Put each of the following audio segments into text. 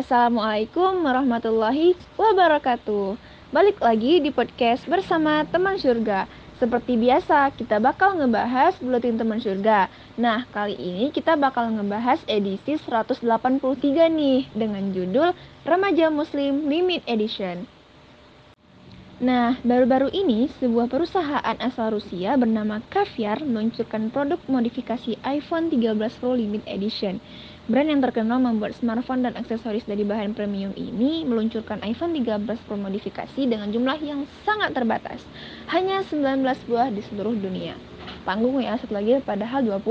Assalamualaikum warahmatullahi wabarakatuh. Balik lagi di podcast bersama teman surga. Seperti biasa, kita bakal ngebahas buletin teman surga. Nah, kali ini kita bakal ngebahas edisi 183 nih dengan judul Remaja Muslim Limit Edition. Nah, baru-baru ini sebuah perusahaan asal Rusia bernama Caviar meluncurkan produk modifikasi iPhone 13 Pro Limit Edition. Brand yang terkenal membuat smartphone dan aksesoris dari bahan premium ini meluncurkan iPhone 13 Pro modifikasi dengan jumlah yang sangat terbatas. Hanya 19 buah di seluruh dunia. Panggung ya, satu lagi padahal 20.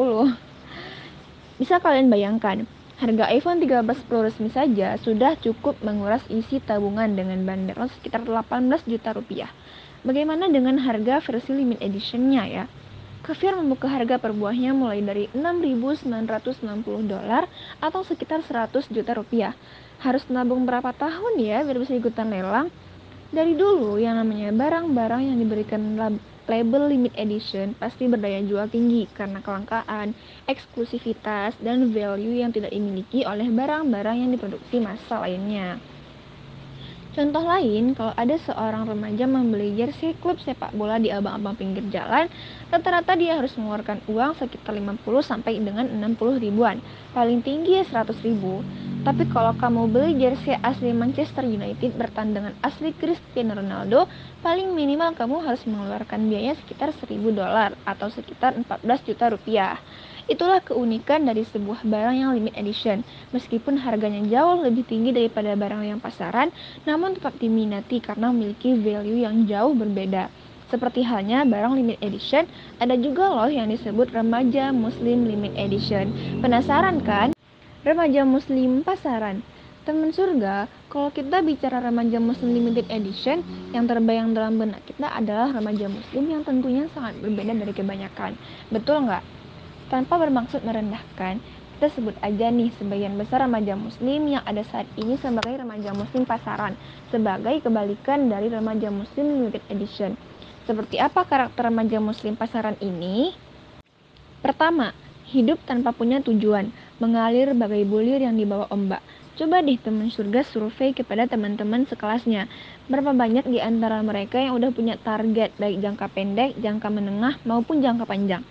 Bisa kalian bayangkan, harga iPhone 13 Pro resmi saja sudah cukup menguras isi tabungan dengan bandrol sekitar 18 juta rupiah. Bagaimana dengan harga versi limit editionnya ya? Caviar membuka harga per buahnya mulai dari 6.990 dolar atau sekitar 100 juta rupiah. Harus nabung berapa tahun ya biar bisa ikutan lelang? Dari dulu yang namanya barang-barang yang diberikan label limit edition pasti berdaya jual tinggi karena kelangkaan, eksklusivitas, dan value yang tidak dimiliki oleh barang-barang yang diproduksi massa lainnya. Contoh lain, kalau ada seorang remaja membeli jersey klub sepak bola di abang-abang pinggir jalan, rata-rata dia harus mengeluarkan uang sekitar 50 sampai dengan 60 ribuan. Paling tinggi 100 ribu. Tapi kalau kamu beli jersey asli Manchester United bertandingan asli Cristiano Ronaldo, paling minimal kamu harus mengeluarkan biaya sekitar 1000 dolar atau sekitar 14 juta rupiah. Itulah keunikan dari sebuah barang yang limit edition. Meskipun harganya jauh lebih tinggi daripada barang yang pasaran, namun tetap diminati karena memiliki value yang jauh berbeda. Seperti halnya barang limit edition, ada juga loh yang disebut remaja muslim limit edition. Penasaran kan? Remaja muslim pasaran. Teman surga, kalau kita bicara remaja muslim limited edition, yang terbayang dalam benak kita adalah remaja muslim yang tentunya sangat berbeda dari kebanyakan. Betul nggak? Tanpa bermaksud merendahkan, kita sebut aja nih sebagian besar remaja muslim yang ada saat ini sebagai remaja muslim pasaran, sebagai kebalikan dari remaja muslim limited edition. Seperti apa karakter remaja muslim pasaran ini? Pertama, hidup tanpa punya tujuan, mengalir bagai bulir yang dibawa ombak. Coba deh teman surga survei kepada teman-teman sekelasnya. Berapa banyak di antara mereka yang udah punya target baik jangka pendek, jangka menengah, maupun jangka panjang.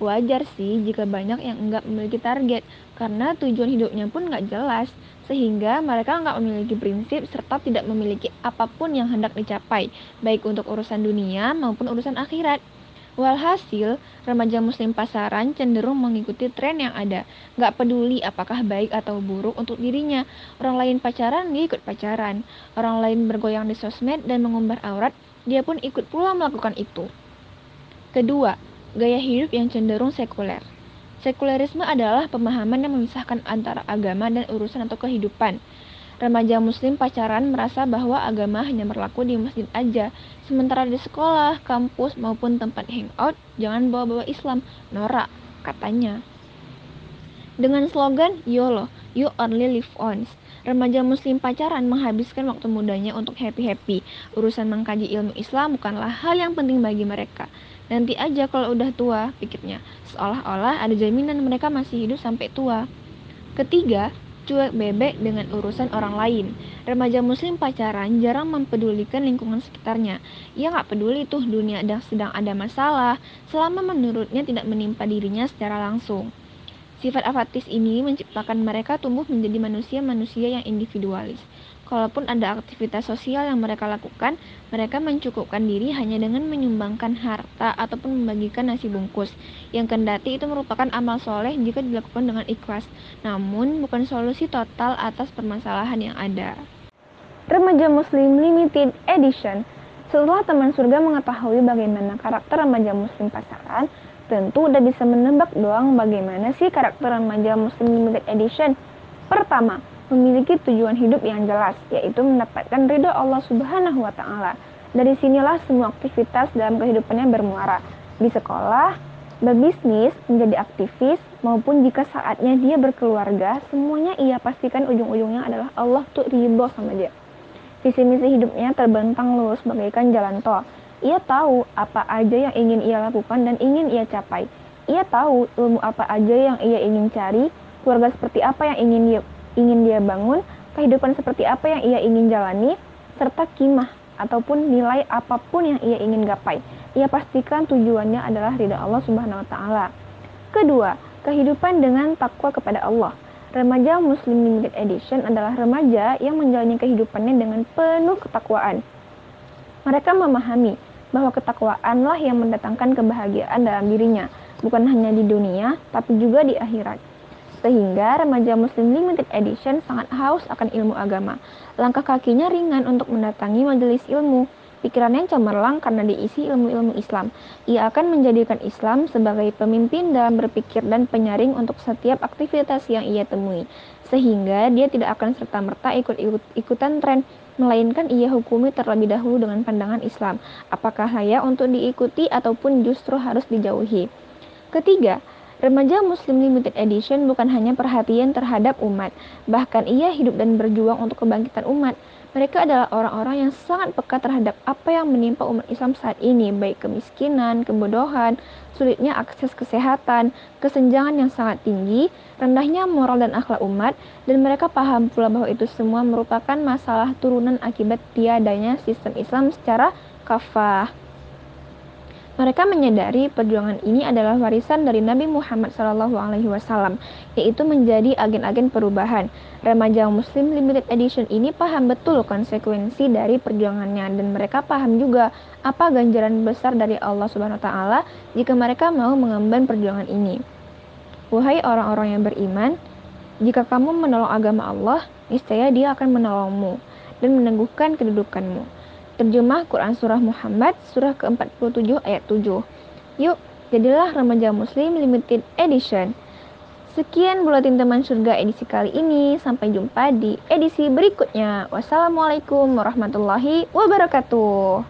Wajar sih jika banyak yang enggak memiliki target, karena tujuan hidupnya pun nggak jelas, sehingga mereka nggak memiliki prinsip serta tidak memiliki apa pun yang hendak dicapai, baik untuk urusan dunia maupun urusan akhirat. Walhasil, remaja muslim pasaran cenderung mengikuti tren yang ada. Nggak peduli apakah baik atau buruk untuk dirinya. Orang lain pacaran, dia ikut pacaran. Orang lain bergoyang di sosmed dan mengumbar aurat, dia pun ikut pula melakukan itu. Kedua, gaya hidup yang cenderung sekuler. Sekulerisme adalah pemahaman yang memisahkan antara agama dan urusan atau kehidupan. Remaja muslim pacaran merasa bahwa agama hanya berlaku di masjid aja, sementara di sekolah, kampus, maupun tempat hangout, jangan bawa-bawa Islam, norak, katanya. Dengan slogan YOLO, You Only Live Once, remaja muslim pacaran menghabiskan waktu mudanya untuk happy-happy. Urusan mengkaji ilmu Islam bukanlah hal yang penting bagi mereka. Nanti aja kalau udah tua, pikirnya. Seolah-olah ada jaminan mereka masih hidup sampai tua. Ketiga, cuek bebek dengan urusan orang lain. Remaja muslim pacaran jarang mempedulikan lingkungan sekitarnya. Ia nggak peduli tuh dunia sedang ada masalah, selama menurutnya tidak menimpa dirinya secara langsung. Sifat apatis ini menciptakan mereka tumbuh menjadi manusia-manusia yang individualis. Kalaupun ada aktivitas sosial yang mereka lakukan, mereka mencukupkan diri hanya dengan menyumbangkan harta ataupun membagikan nasi bungkus. Yang kendati itu merupakan amal soleh jika dilakukan dengan ikhlas, namun bukan solusi total atas permasalahan yang ada. Remaja Muslim Limited Edition Setelah teman surga mengetahui bagaimana karakter remaja muslim pasaran, tentu udah bisa menebak doang bagaimana sih karakter remaja Muslim Limited Edition. Pertama, memiliki tujuan hidup yang jelas, yaitu mendapatkan ridho Allah Subhanahu wa Ta'ala. Dari sinilah semua aktivitas dalam kehidupannya bermuara, di sekolah, berbisnis, menjadi aktivis, maupun jika saatnya dia berkeluarga, semuanya ia pastikan ujung-ujungnya adalah Allah tuh ridho sama dia. Visi misi hidupnya terbentang lurus bagaikan jalan tol, ia tahu apa aja yang ingin ia lakukan dan ingin ia capai. Ia tahu ilmu apa aja yang ia ingin cari, keluarga seperti apa yang ingin dia ingin dia bangun, kehidupan seperti apa yang ia ingin jalani, serta kimah ataupun nilai apa pun yang ia ingin gapai. Ia pastikan tujuannya adalah ridha Allah Subhanahu wa taala. Kedua, kehidupan dengan takwa kepada Allah. Remaja Muslim Limited Edition adalah remaja yang menjalani kehidupannya dengan penuh ketakwaan. Mereka memahami bahwa ketakwaanlah yang mendatangkan kebahagiaan dalam dirinya, bukan hanya di dunia, tapi juga di akhirat. Sehingga remaja Muslim Limited Edition sangat haus akan ilmu agama. Langkah kakinya ringan untuk mendatangi majelis ilmu. Pikirannya cemerlang karena diisi ilmu-ilmu Islam. Ia akan menjadikan Islam sebagai pemimpin dalam berpikir dan penyaring untuk setiap aktivitas yang ia temui. Sehingga dia tidak akan serta-merta ikut-ikutan tren, melainkan ia hukumi terlebih dahulu dengan pandangan Islam. Apakah layak untuk diikuti ataupun justru harus dijauhi. Ketiga, Remaja Muslim Limited Edition bukan hanya perhatian terhadap umat, bahkan ia hidup dan berjuang untuk kebangkitan umat. Mereka adalah orang-orang yang sangat peka terhadap apa yang menimpa umat Islam saat ini, baik kemiskinan, kebodohan, sulitnya akses kesehatan, kesenjangan yang sangat tinggi, rendahnya moral dan akhlak umat, dan mereka paham pula bahwa itu semua merupakan masalah turunan akibat tiadanya sistem Islam secara kafah. Mereka menyadari perjuangan ini adalah warisan dari Nabi Muhammad SAW, yaitu menjadi agen-agen perubahan. Remaja Muslim Limited Edition ini paham betul konsekuensi dari perjuangannya dan mereka paham juga apa ganjaran besar dari Allah Subhanahu wa taala jika mereka mau mengemban perjuangan ini. Wahai orang-orang yang beriman, jika kamu menolong agama Allah, niscaya Dia akan menolongmu dan meneguhkan kedudukanmu. Terjemah Quran Surah Muhammad, Surah ke-47 ayat 7. Yuk, jadilah remaja muslim limited edition. Sekian Buletin Teman Surga edisi kali ini. Sampai jumpa di edisi berikutnya. Wassalamualaikum warahmatullahi wabarakatuh.